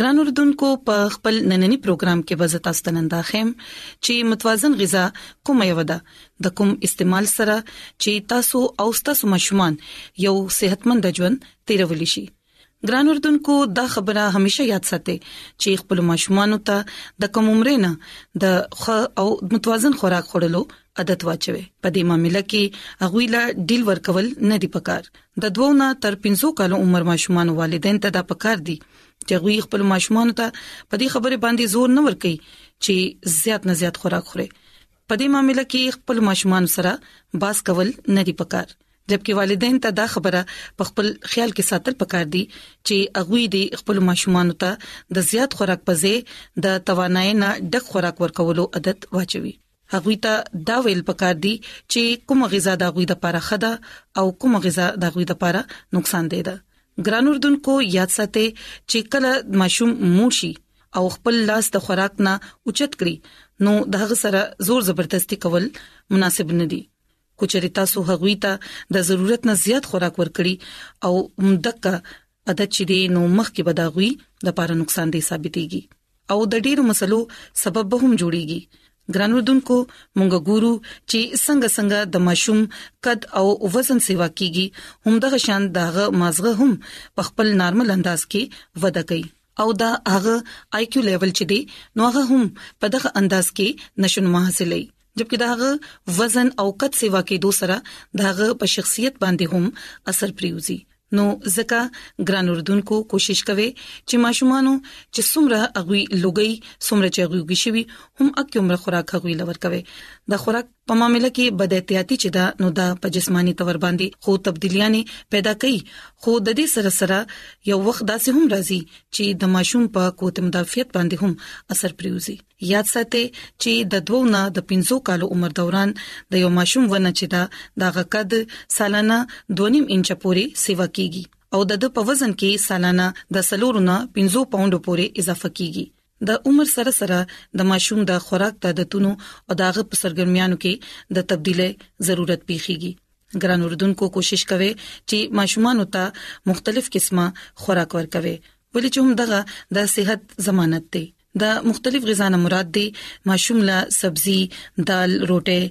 ګران اردوونکو په خپل نننی پروګرام کې به زتا ستننده خیم چې متوازن غذا کوم یو ده د کوم استعمال سره چې تاسو او تاسو ماشومان یو صحتمند ژوند تیرول شي ګران اردوونکو دا خبره همیشه یاد ساتئ چې خپل ماشومان ته د کوم عمر نه د خ او متوازن خوراک خورلو عادت واچوي په دې معاملې کې هغه لا ډیل ورکول نه دی پکار د دوه نه تر 500 کال عمر ماشومان والدین ته دا پکار دي چې غوي خپل ماشومان ته په دې خبره باندې زور نه ورکي چې زیات نه زیات خوراک خوري په دې معاملې کې خپل ماشومان سره باس کول نه دی پکار جبکې والدین ته دا خبره په خپل خیال کې ساتل پکار دي چې اغوی دې خپل ماشومان ته د زیات خوراک په ځای د توانای نه ډک خوراک ورکولو عادت واچوي هغوی ته دا ویل پکار دي چې کوم غذا د غوي د پاره خده او کوم غذا د غوي د پاره نقصان دی دا ګران اردوونکو یاد ساتئ چې کله ماشوم موشي او خپل لاس د خوراک نه اوچت کړی نو د هغه سره زور زبردستي کول مناسب نه دي کچري تاسو هغوی ته د ضرورت نه زیات خوراک ورکړي او همدغه عادت چې دی نو مخکې به دا غوي د پاره نقصان دی ثابتېږي او د ډېرو مسلو سبب به هم جوړيږي ګران وردونکو مونږ ګورو چې څنګه څنګه د ماشوم قد او وزن سیوا کیږي هم دغه شان دغه مازغه هم په خپل نارمل انداز کې وده کوي او دا هغه آی کیو لیول چې دی نو هغه هم په دغه انداز کې نشونما حاصلې جبکې داغه وزن او قد سیوا کې دوه سره داغه په شخصیت باندې هم اثر پریوزي نو زکه ګران اردوونکو کوشش کوي چې ماشومانو چې څومره اغوي لګي څومره چې اغوي وګشوي هم اکه عمر خوراک غوي لور کوي د خوراک په معاملې کې بد احتیاطي چې دا نو دا په جسمانی تور باندې خو تبدیلیاں پیدا کوي خو د دې سره سره یو وخت داسې هم راځي چې د ماشوم په قوت مدافعت باندې هم اثر پریوزي یاد ساتئ چې د دوه نه د 15 کالو عمر دوران د یو ماشوم ونه چې دا د غکد سالانه 2.5 انچ پورې سیوا کیږي او د د په وزن کې سالانه د سلورونه 15 پاوند پورې اضافه کیږي د عمر سره سره د ماشوم د خوراک د عادتونو او داغه په سرګرمیانو کې د تبدیلې ضرورت پیخیږي ګران اردوونکو کوشش کوي چې ماشومان او ته مختلف قسمه خوراک ورکوي ولې چې هم دغه د صحت ضمانت دی دا مختلف غذا نه مراد دي ماشوم لا سبزي دال روټي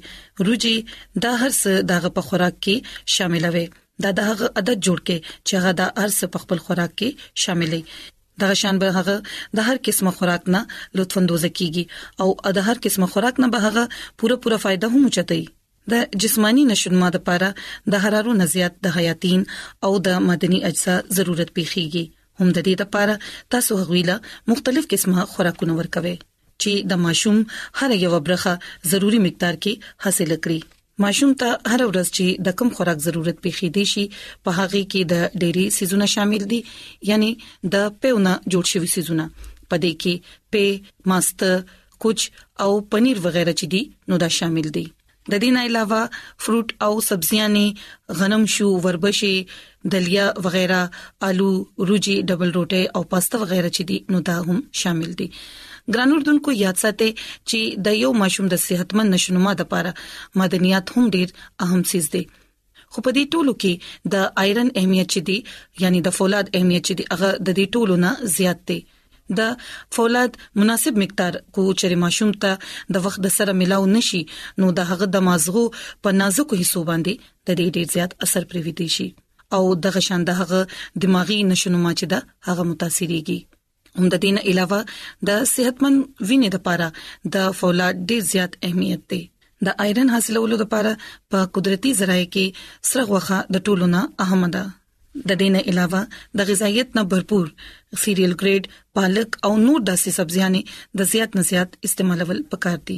روجي دا هر څه دغه په خوراک کې شامل وي دا د هغه عادت جوړ کې چې هغه د ارس په خپل خوراک کې شاملې دا شان به هغه د هر قسمه خوراک نه لطف اندوز کیږي او د هر قسمه خوراک نه به هغه پوره پوره فائدہ هم چتای د جسماني نشونما لپاره د حرارو نه زیات د حیاتین او د معدني اجزا ضرورت پیخیږي هم د دې لپاره تاسو غویلا مختلف قسمه خوراکونه ورکوي چې د ماشوم هر یو برخه ضروری مقدار کې حاصل کړي ماشوم ته هر ورځ چې د کم خوراک ضرورت پیښې دي شي په هغه کې د ډېری سيزونه شامل دي یعنی د پېونه جوړ شوی سيزونه پدې کې په ماست کوچ او پنیر وغیرہ چې دي نو دا شامل دي د دې نه علاوه فروټ او سبزيانې غنم شو وربشي دلیا وغیرہ آلو روجي ډبل روټي او پاستا وغیرہ چې دي نو دا هم شامل دي ګرانو دونکو یاد ساتئ چې د یو ماشوم د صحتمند نشونما لپاره معدنیات هم ډیر اهم سیز دي خو په دې ټولو کې د آیرن اهمیت چې دی یعنی د فولاد اهمیت چې دی هغه د دې ټولو نه زیات دی د فولاد مناسب مقدار کو چرې ماشوم ته د وخت د سره ملاو نشي نو د هغه د مازغو په نازکو حصو باندې د دې ډیر زیات اثر پریوي دي شي او د غشان د هغه دماغي نشونما چې دا هغه متاثرېږي هم د دین علاوه د صحتمن وینې لپاره د فولاد ډیر زیات اهمیت دی د آیرن حاصلولو لپاره په قدرتي ذرایع کې سره غوخه د ټولو نه اهم ده د دینه علاوه د غذایت نه भरपूर سیریل ګریډ پالک او نور داسې سبزيانې د زیات نه زیات استعمالول پکار دي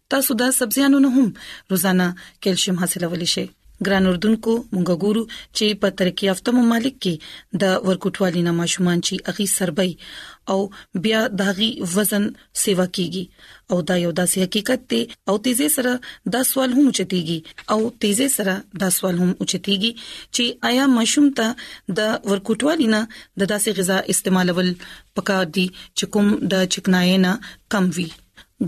تاسو د سبزیانو نه هم روزانه کیلشیم حاصلولی شئ ګران اردوونکو مونږ ګورو چې په ترقی یافته ممالک کې د ورکوټوالي نه ماشومان چې اغي سربای او بیا داغي وزن سیوا کیږي او دا یو داسې حقیقت دی او تیزه سره دا سوال هم چتیږي او تیزه سره دا سوال هم چتیږي چې آیا ماشوم ته د ورکوټوالي نه د داسې غذا استعمالول پکار دي چې کوم د چکنای نه کم وي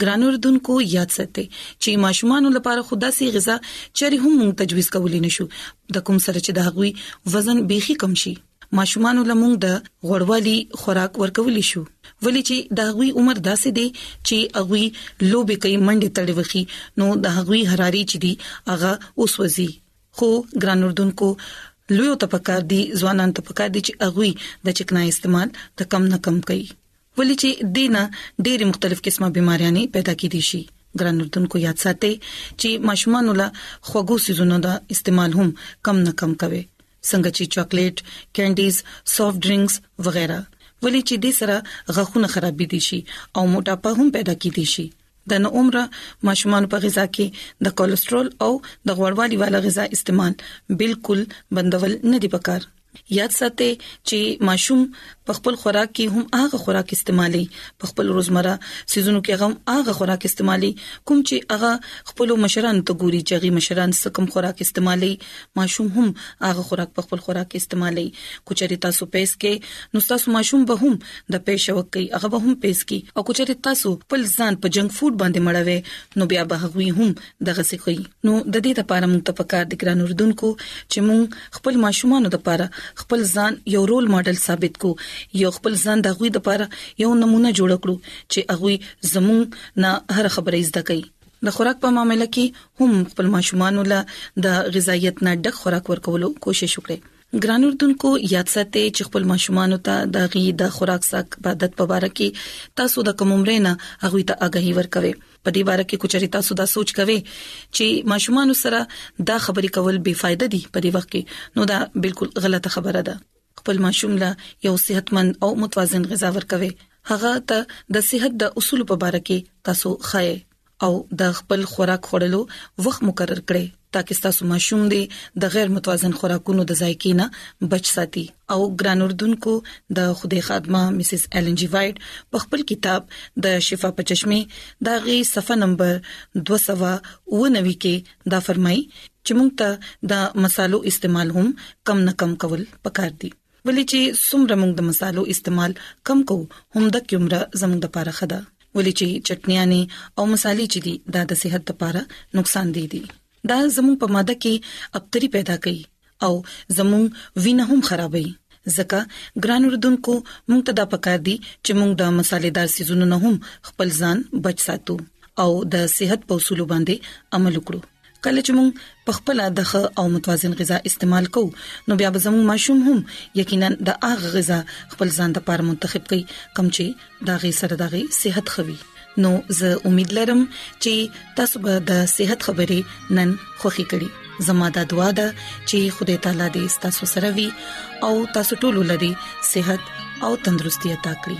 ګران اردوونکو یاد ساتئ چې ماشومان لپاره خدا سي غذا چری هم مونږ تجویز کولی نشو د کوم سره چې د هغوی وزن بيخي کم شي ماشومان لمونږ د غوړوالي خوراک ورکول شو ولې چې د هغوی عمر داسې دی چې هغوی لوبي کوي منډه تړي وخی نو د هغوی حراري چې دی هغه اوس وزي خو ګران اردوونکو لوی ته پکار دي ځوانان ته پکار دي چې هغه د چکنای استعمال د کم نه کم کوي ولې چې دې نه ډېری مختلف قسمه بيماريانې پیدا کېدی شي. ګران اردوونکو یاد ساتئ چې ماشومانو له خوږو څیزونو د استعمال هم کم نه کم کوئ څنګه چې چاکلیټ، کینډیز، سافټ ډرینکس وغیره ولې چې دې سره غاښونه خرابې دي شي او موټاپا هم پیدا کېدی شي. د نو عمره ماشومانو په غذا کې د کولیسټرول او د غوړوالي والا غذا استعمال بالکل بندول نه دي پکار. یاد ساتئ چې ماشوم په خپل خوراک کې هم هغه خوراک استعمالي په خپل روزمره سيزونو کې هم هغه خوراک استعمالي کوم چې هغه خپل مشران ته ګوري چې هغه مشران څه کوم خوراک استعمالي ماشوم هم هغه خوراک په خپل خوراک کې استعمالي کوچري تاسو پیس کې نو تاسو ماشوم به هم د پیښه وکي هغه به هم پیس کی او کوچري تاسو خپل ځان په جنک فوډ باندې مړوي نو بیا به هغه هم دغه څه کوي نو د دې لپاره موږ ته پکار د ګران اردوونکو چې موږ خپل ماشومان لپاره خپل ځان یو رول ماډل ثابت کو یو خپل ځان د غوي لپاره یو نمونه جوړ کړو چې هغه زموږ نه هر خبره زده کوي د خوراک په معاملې کې هم خپل ماشومان له د غذایت نه ډک خوراک ورکولو کوشش وکړي ګران اردوونکو یاد ساتئ چې خپل ماشومان ته د غي د خوراک ساک عادت په اړه کې تاسو د کومرې نه هغه ته اغاهي ورکوي په دې باره کې کوچري تاسو دا سوچ کوئ چې ماشومان سره دا خبرې کول بے فائدہ دي په دې وخت کې نو دا بالکل غلطه خبره ده خپل ماشوم له یو صحتمند او متوازن غذا ورکوي هغه ته د صحت د اصول په اړه کې تاسو خای او د خپل خوراک خورلو وخت مقرر کړئ تاکي تاسو ماشوم دي د غیر متوازن خوراکونو د ذایقې نه بچ ساتي او ګران اردوونکو د خوده خادمه مسز ایلن جی وایټ په خپل کتاب د شفا په چشمه دا غي صفه نمبر 290 کې دا فرمایي چې موږ ته د مصالو استعمال هم کم نه کم کول پکار دي ولې چې څومره موږ د مصالو استعمال کم کوو هم د کیمره زموږ د پاره خده ولې چې چټنیانه او مصالې چې دي دا د صحت لپاره نقصان دي دي دا زموږ په ماده کې ابتری پیدا کوي او زموږ وینه هم خرابوي ځکه ګران اردوونکو موږ ته دا پکار دي چې موږ د مصالېدار سيزونو نه هم خپل ځان بچ ساتو او د صحت په اصول باندې عمل وکړو کله چې موږ په خپل د ښه او متوازن غذا استعمال کوو نو بیا به زموږ ماشوم هم یقینا د هغه غذا خپل ځان ته پر منتخب کړي کوم چې دا غي سره د غي صحت خوي نو زه امید لرم چې تاسو به د صحت خبرې نن خوخي کړي زموږ د دعا ده چې خدای تعالی دې تاسو سره وي او تاسو ټول لري صحت او تندرستي عطا کړی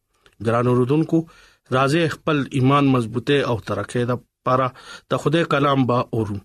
ګران اوردونکو راځي خپل ایمان مضبوطه او ترقه ده لپاره د خدای کلام با اورو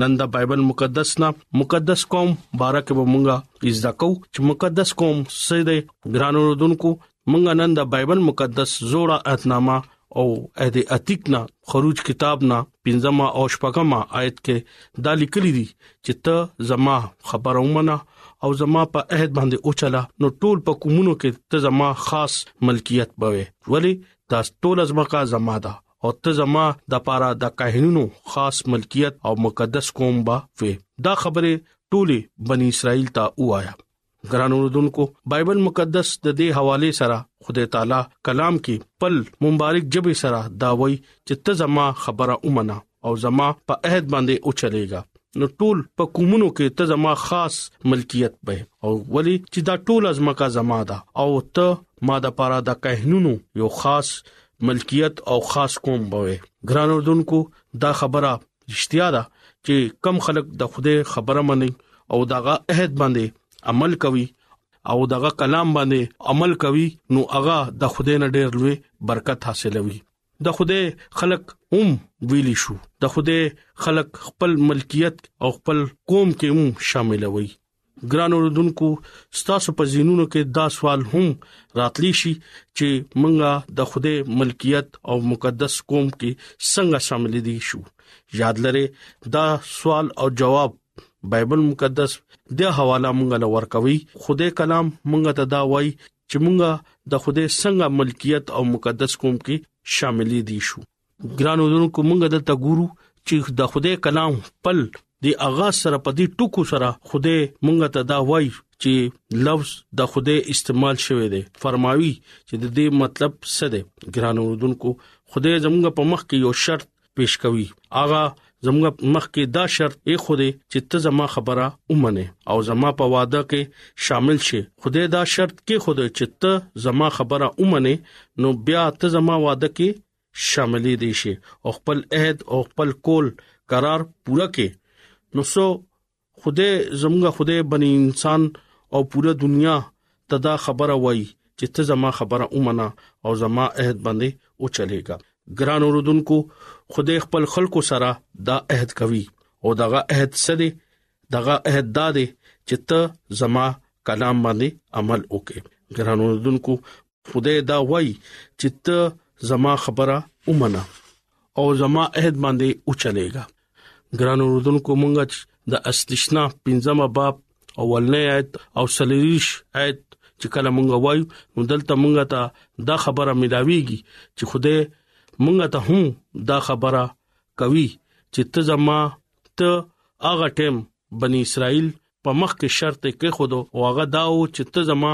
نن د بایبل مقدس نا مقدس قوم بارکه به مونږه ایزدا کو چې مقدس قوم سې د ګران اوردونکو مونږه نن د بایبل مقدس زوړه اتنامه او اې د عتیق نا خروج کتاب نا پنځمه او شپږمه آیت کې دا لیکل دي چې ته زما خبره ومنه او زما په عہد باندې اوچلا نو ټول په کومونو کې ته زما خاص ملکیت بوي ولی دا ټول زما کا زما ده او ته زما د پاره د کاهنونو خاص ملکیت او مقدس قوم با وي دا خبره ټوله بنی اسرائیل ته وایا ګران اوردونکو بایبل مقدس د دې حواله سره خدای تعالی کلام کې پل مبارک جبه سره دا وایي چې ته زما خبره اومنه او زما په عہد باندې او چلےګا نو ټول په کومونو کې ته زما خاص ملکیت به او ولی چې دا ټول ازما کا زما ده او ته ما د پاره د کهنونو یو خاص ملکیت او خاص قوم بوي ګران اوردونکو دا خبره رښتیا ده چې کم خلک د خوده خبره مني او دغه عہد باندې عمل کوي او دغه کلام باندې عمل کوي نو هغه د خوده نه ډېر لوی برکت حاصلوي د خوده خلق هم ویلی شو د خوده خلق خپل ملکیت او خپل قوم کې هم شاملوي ګران اوردونکو ستاسو په زینونو کې دا سوال هم راتلی شي چې مونږه د خوده ملکیت او مقدس قوم کې څنګه شامل دي شو یاد لره دا سوال او جواب بایبل مقدس د حواله مونږ له ورکوي خوده کلام مونږ ته دا وایي چې مونږه د خوده څنګه ملکیت او مقدس قوم کې شامل دي شو ګران اوردونکو مونږ دلته ګورو چې د خدای کلام پل دی اغا سره په دې ټکو سره خدای مونږ ته دا وای چې لفظ د خدای استعمال شوی دی فرماوي چې د دې مطلب څه دی ګران اوردونکو خدای زمونږ په مخ کې یو شرط پیش کوي اغا زموږ مخ کې دا شرط یې خو دې چې ته زما خبره ومنې او زما په وعده کې شامل شې خدای دا شرط کې خو دې چې ته زما خبره ومنې نو بیا ته زما وعده کې شاملې دي شي او خپل عہد او خپل کول قرار پوره کې نو سو خدای زموږ خدای بني انسان او پوره دنیا ته دا خبره وایي چې ته زما خبره اومنه او زما عہد باندې او چلےګا ګران اوردونکو خدای خپل خلکو سره دا عہد کوي او دغه عہد سره دغه عہد دا دی چې ته زما کلام باندې عمل وکې ګران اوردونکو خدای دا وای چې ته زما خبره ومنه او زما عہد باندې اوچلېګا ګران اوردونکو مونږه د استثنا پنځمه باب اولنې آیت او سلیریش آیت چې کله مونږه وایو نو دلته مونږه ته دا خبره ملاويږي چې خدای مونږه ته هم دا خبره کوي چې ته زما ته هغه ټیم بنی اسرائیل په مخ کې شرط کېښود او هغه دا و چې ته زما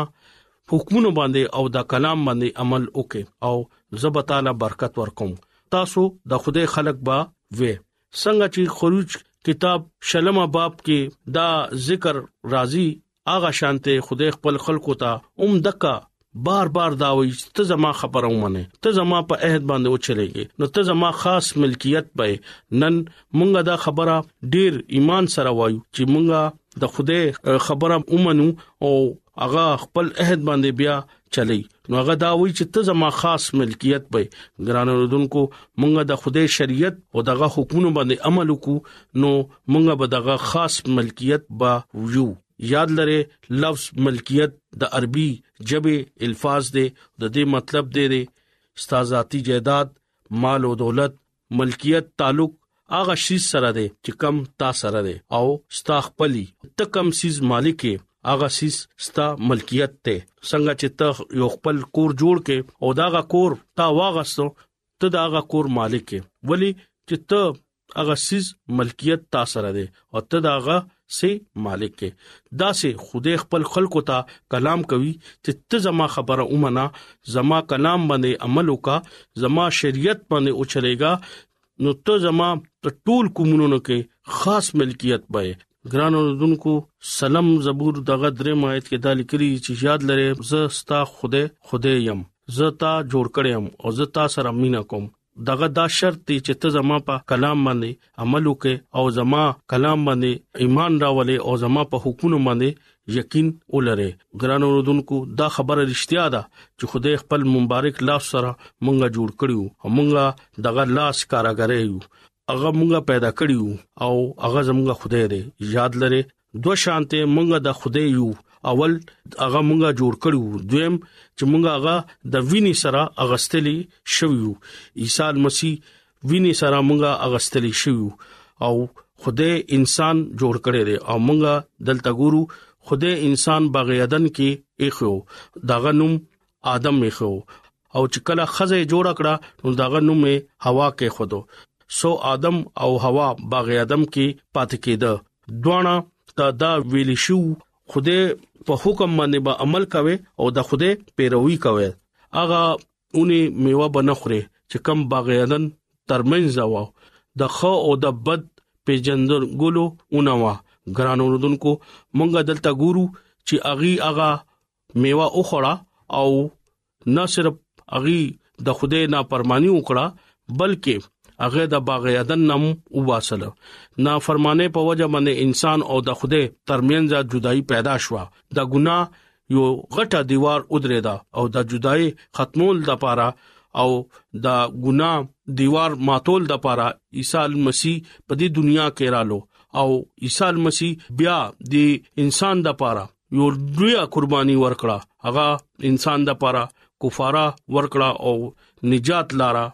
حکمونو باندې او دا کلام باندې عمل وکې او زه به تعالی برکت ورکوم تاسو د خوده خلق با وې څنګه چې خروج کتاب شلمه باب کې دا ذکر راځي اغه شانته خوده خپل خلقو ته اوم دکا بار بار دا وایي چې ته زما خبره ومنه ته زما په عہد باندې وچلېږي نو ته زما خاص ملکیت به نن مونږه دا خبره ډیر ایمان سره وایو چې مونږه د خوده خبره ومنو او هغه خپل عہد باندې بیا چلی نو هغه دا وایي چې ته زما خاص ملکیت به ګران رودونکو مونږه د خوده شریعت او دغه حکومت باندې عمل وکړو نو مونږه به دغه خاص ملکیت به ویو یاد لرئ لفظ ملکیت د عربي ژبه الفاظ دی د دې مطلب دی دی ستازاتی جیداد مال او دولت ملکیت تعلق هغه شی سره دی چې کم تا سره دی او ستا خپلی ته کم سیز مالک هغه سیس ستا ملکیت ته څنګه چې ته یو خپل کور جوړ کې او داغه کور تا واغستو ته داغه کور مالک ولی چې ته هغه سیز ملکیت تا سره دی او ته دا هغه سي مالک کې دا سي خوده خپل خلکو ته کلام کوي چې ته زما خبره اومنه زما کلام باندې عمل وکا زما شریعت باندې او چلےګا نو ته زما ټول کومونو کې خاص ملکیت به ګران اوردونکو سلام زبور دغه درې مایت کې دالی کړی چې یاد لره زه ستا خوده خوده يم زه تا جوړ کړم او زه تا سره مینا کوم دغه دا شرط دی چې ته زما په کلام باندې عمل وکې او زما کلام باندې ایمان راولې او زما په حکمونو باندې یقین ولرې ګران اوردونکو دا خبره رښتیا ده چې خدای خپل مبارک لاس سره مونږه جوړ کړیو او مونږه دغه لاس کاراګرې یو هغه مونږه پیدا کړیو او هغه زمونږه خدای دی یاد لره دو شانته مونږه د خوده یو اول هغه مونږه جوړ کړو دویم چې مونږه هغه د ویني سره اغستلی شویو عیسی مسیح ویني سره مونږه اغستلی شویو او خوده انسان جوړ کړي دي او مونږه دلته ګورو خوده انسان باغیدن کې اخو داغه نوم آدم می خو او چې کله خزه جوړ کړه نو دغه نوم هوا کې خودو سو آدم او هوا باغ آدم کې پات کېده دوانه ته دا ویل شو خوده په حکم باندې به عمل کوي او د خوده پیروي کوي اغه اونې میوه بنخره چې کم باغ آدم ترمنځ و د خو او د بد پیجندر ګلو اونوا ګران اوردونکو مونږه دلته ګورو چې اغي اغا میوه وخوړه او نه صرف اغي د خوده نه پرمانی وکړه بلکې هغه د باغ یادن نم وباسل نا فرمانه په وجه باندې انسان او د خوده ترمنځ جدائی پیدا شوه د ګناه یو غټه دیوار ودرې دا او د جدای ختمول د پاره او دا ګنا دیوار ماتول د پاره عیسی مسیح په دې دنیا کې رالو او عیسی مسیح بیا د انسان د پاره یو لوی قرباني ورکړه هغه انسان د پاره کفاره ورکړه او نجات لاره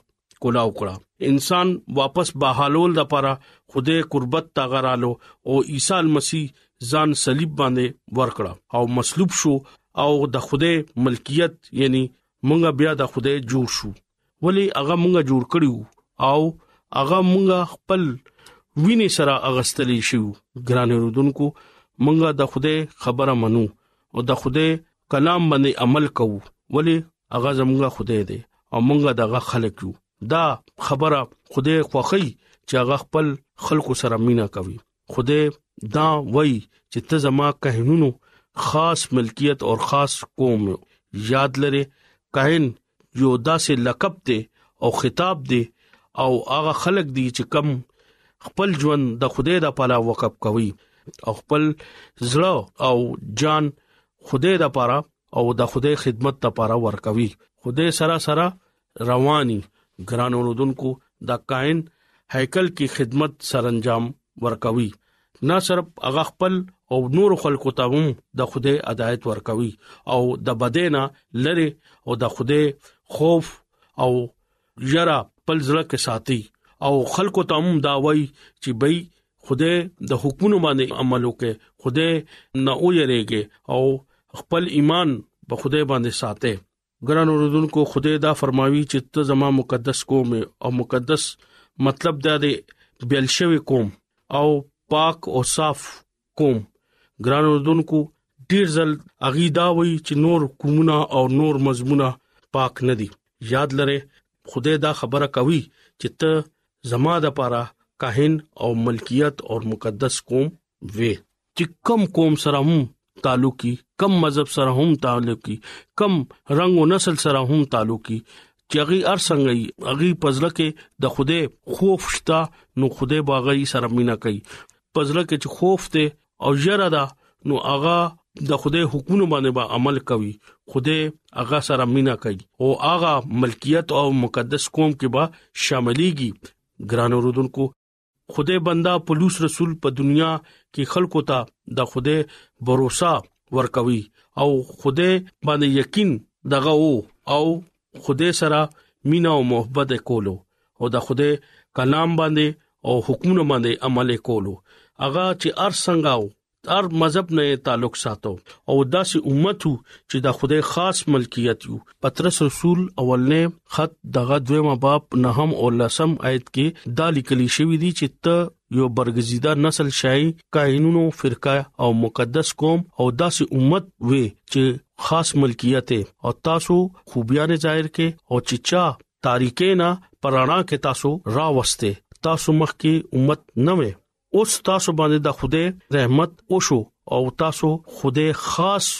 کولاو کړه انسان واپس بحالول د پاره خوده قربت تا غرالو او عیسی مسیح ځان صلیب باندې ورکړه او مصلوب شو او د خوده ملکیت یعنی مونږ بیا د خوده جوړ شو ولی هغه مونږه جوړ کړیو او هغه مونږه خپل ویني سره اغستلی شو ګران رودونکو مونږه د خوده خبره منو او د خوده کلام باندې عمل کوو ولی هغه زمونږه خوده دی او مونږه دغه خلک یو دا خبره خوده خوخی چې هغه خپل خلکو سره مینا کوي خدای دا وای چې ته زما کهنونو خاص ملکیت او خاص قوم یاد لره کاهن یو داسې لقب دی او خطاب دی او هغه خلک دی چې کم خپل ژوند د خدای د پاره وقف کوي او خپل زړه او جان خدای د پاره او د خدای خدمت لپاره ورکوي خدای سره سره رواني ګران اوردونکو دا کائن هیکل کې خدمت سرانجام ورکوي نه صرف هغه خپل او نور خلکو ته هم د خوده هدایت ورکوي او د بدینا لره او د خوده خوف او یرا خپل ځړه کې ساتي او خلکو ته هم دا وایي چې بې خوده د حکمونو باندې عمل وکړي خوده نه اوریږي او خپل ایمان په خوده باندې ساتي ګران اوردونکو خدای دا فرماوي چې ته زما مقدس قوم او مقدس مطلب دا دی بیل شوی قوم او پاک او صاف قوم ګران اوردونکو ډیر ځل اغي دا وی چې نور قومونه او نور مزمونه پاک نه دي یاد لره خدای دا خبره کوي چې ته زما د پاره کاهن او ملکیت او مقدس قوم وې چې کم قوم سره هم تعلقي کم مذهب سره هم تعلقي کم رنگ او نسل سره هم تعلقي چې هغه ارسنګي هغه پزله کې د خوده خوف شتا نو خوده باغی سره مینا کوي پزله کې چې خوف ته او یره ده نو هغه د خوده حکومت باندې با عمل کوي خوده هغه سره مینا کوي او هغه ملکیت او مقدس قوم کې با شاملېږي ګران اوردونکو خدای بندا پولیس رسول په دنیا کې خلکو ته د خدای باور ورکوي او خدای باندې یقین دغه وو او خدای سره مینا او محبت کولو او د خدای کلام باندې او حکمونو باندې عمل کولو اغه چې ار څنګه هر مذهب نه تعلق ساتو او داسې امت وو چې د خدای خاص ملکیت یو پترس رسول اولنې خط دغه دویمه باب نه هم او لسم آیت کې دا لیکل شوی دی چې ته یو برګزیده نسل شای کاهنونو فرقه او مقدس قوم او داسې امت وې چې خاص ملکیت او تاسو خوبيان ظاهر کې او چې چا تاریکې نه پرانا کې تاسو راوسته تاسو مخ کې امت نه وې اوس تاسو باندې د خوده رحمت وشو او تاسو خوده خاص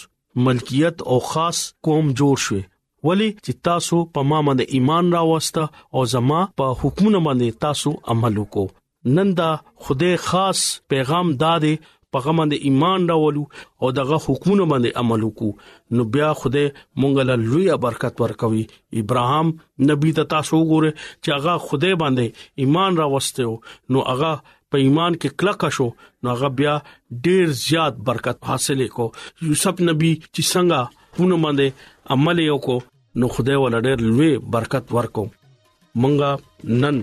ملکیت او خاص قوم جوړ شوي ولی چې تاسو په ما باندې ایمان راوسته او زما په حکمونو باندې تاسو عمل وکړو نن دا خوده خاص پیغام دادې په غمن د ایمان راولو او دغه حکمونو باندې عمل وکړو نو بیا خوده مونږ له لوی برکت ورکوي ابراهام نبی ته تاسو وګوره چې هغه خدای باندې ایمان راوسته نو هغه په ایمان کې کلک شو نو هغه بیا ډیر زیات برکت حاصل کو یوسف نبی چې څنګه پونه باندې عمل یو کو نو خدای ول ډیر لوی برکت ورکو مونږه نن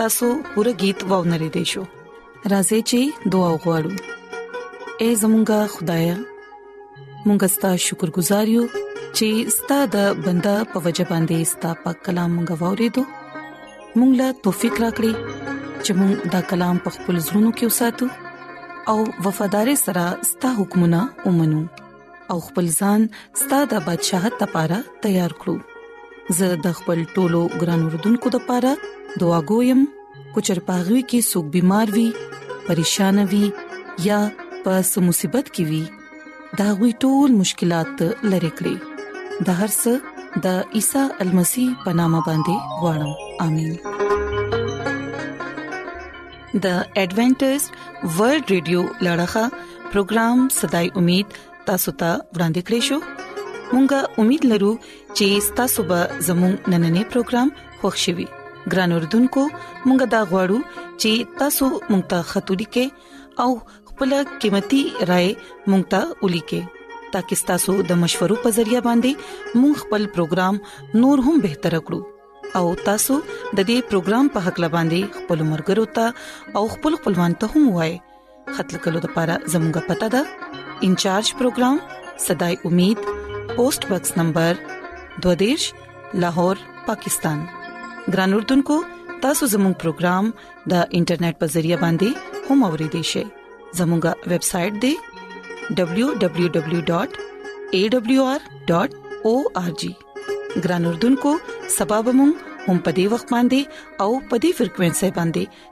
تاسو پوره गीत وونری دی شو راځي چې دعا وغوړو اے زمونږ خدای مونږ ستاسو شکر گزار یو چې ستاسو د بندا په وجه باندې ستاسو په کلام غوړې دو مونږ لا توفیق راکړي چې مونږ دا کلام په خپل زړونو کې وساتو او وفادار سره ستاسو حکمونه ومنو او خپل ځان ستاسو د بدشاهت لپاره تیار کړو زه د خپل ټولو ګران وردونکو لپاره دعا کوم کو چر پاغوي کې سګ بيمار وي پریشان وي یا په سمصيبت کې وي دا غوي ټول مشکلات لری کړی د هر څه د عیسی المسی پنامه باندې وړم امين د ایڈونچر ورلد رادیو لړغا پروگرام صداي امید تاسو ته ورانده کړی شو مونږه امید لرو چې تاسو به زموږ نننې پروګرام خوښیوي ګران اوردونکو مونږه دا غواړو چې تاسو مونږ ته خاطري کې او خپل قیمتي رائے مونږ ته ولي کې ترڅو تاسو د مشورو په ذریعہ باندې مونږ خپل پروګرام نور هم بهتر کړو او تاسو د دې پروګرام په حق لباندې خپل مرګرو ته او خپل خپلوان ته هم وایي خط لیکلو لپاره زموږه پته ده انچارج پروگرام صداي امید پوسټ باکس نمبر 22 لاهور پاکستان ګران اردوونکو تاسو زموږ پروگرام د انټرنیټ په ذریعہ باندې هم اوريدي شئ زموږه ویب سټ د www.awr.org ګران اردوونکو سبب مون هم پدی وخت باندې او پدی فریکوينسي باندې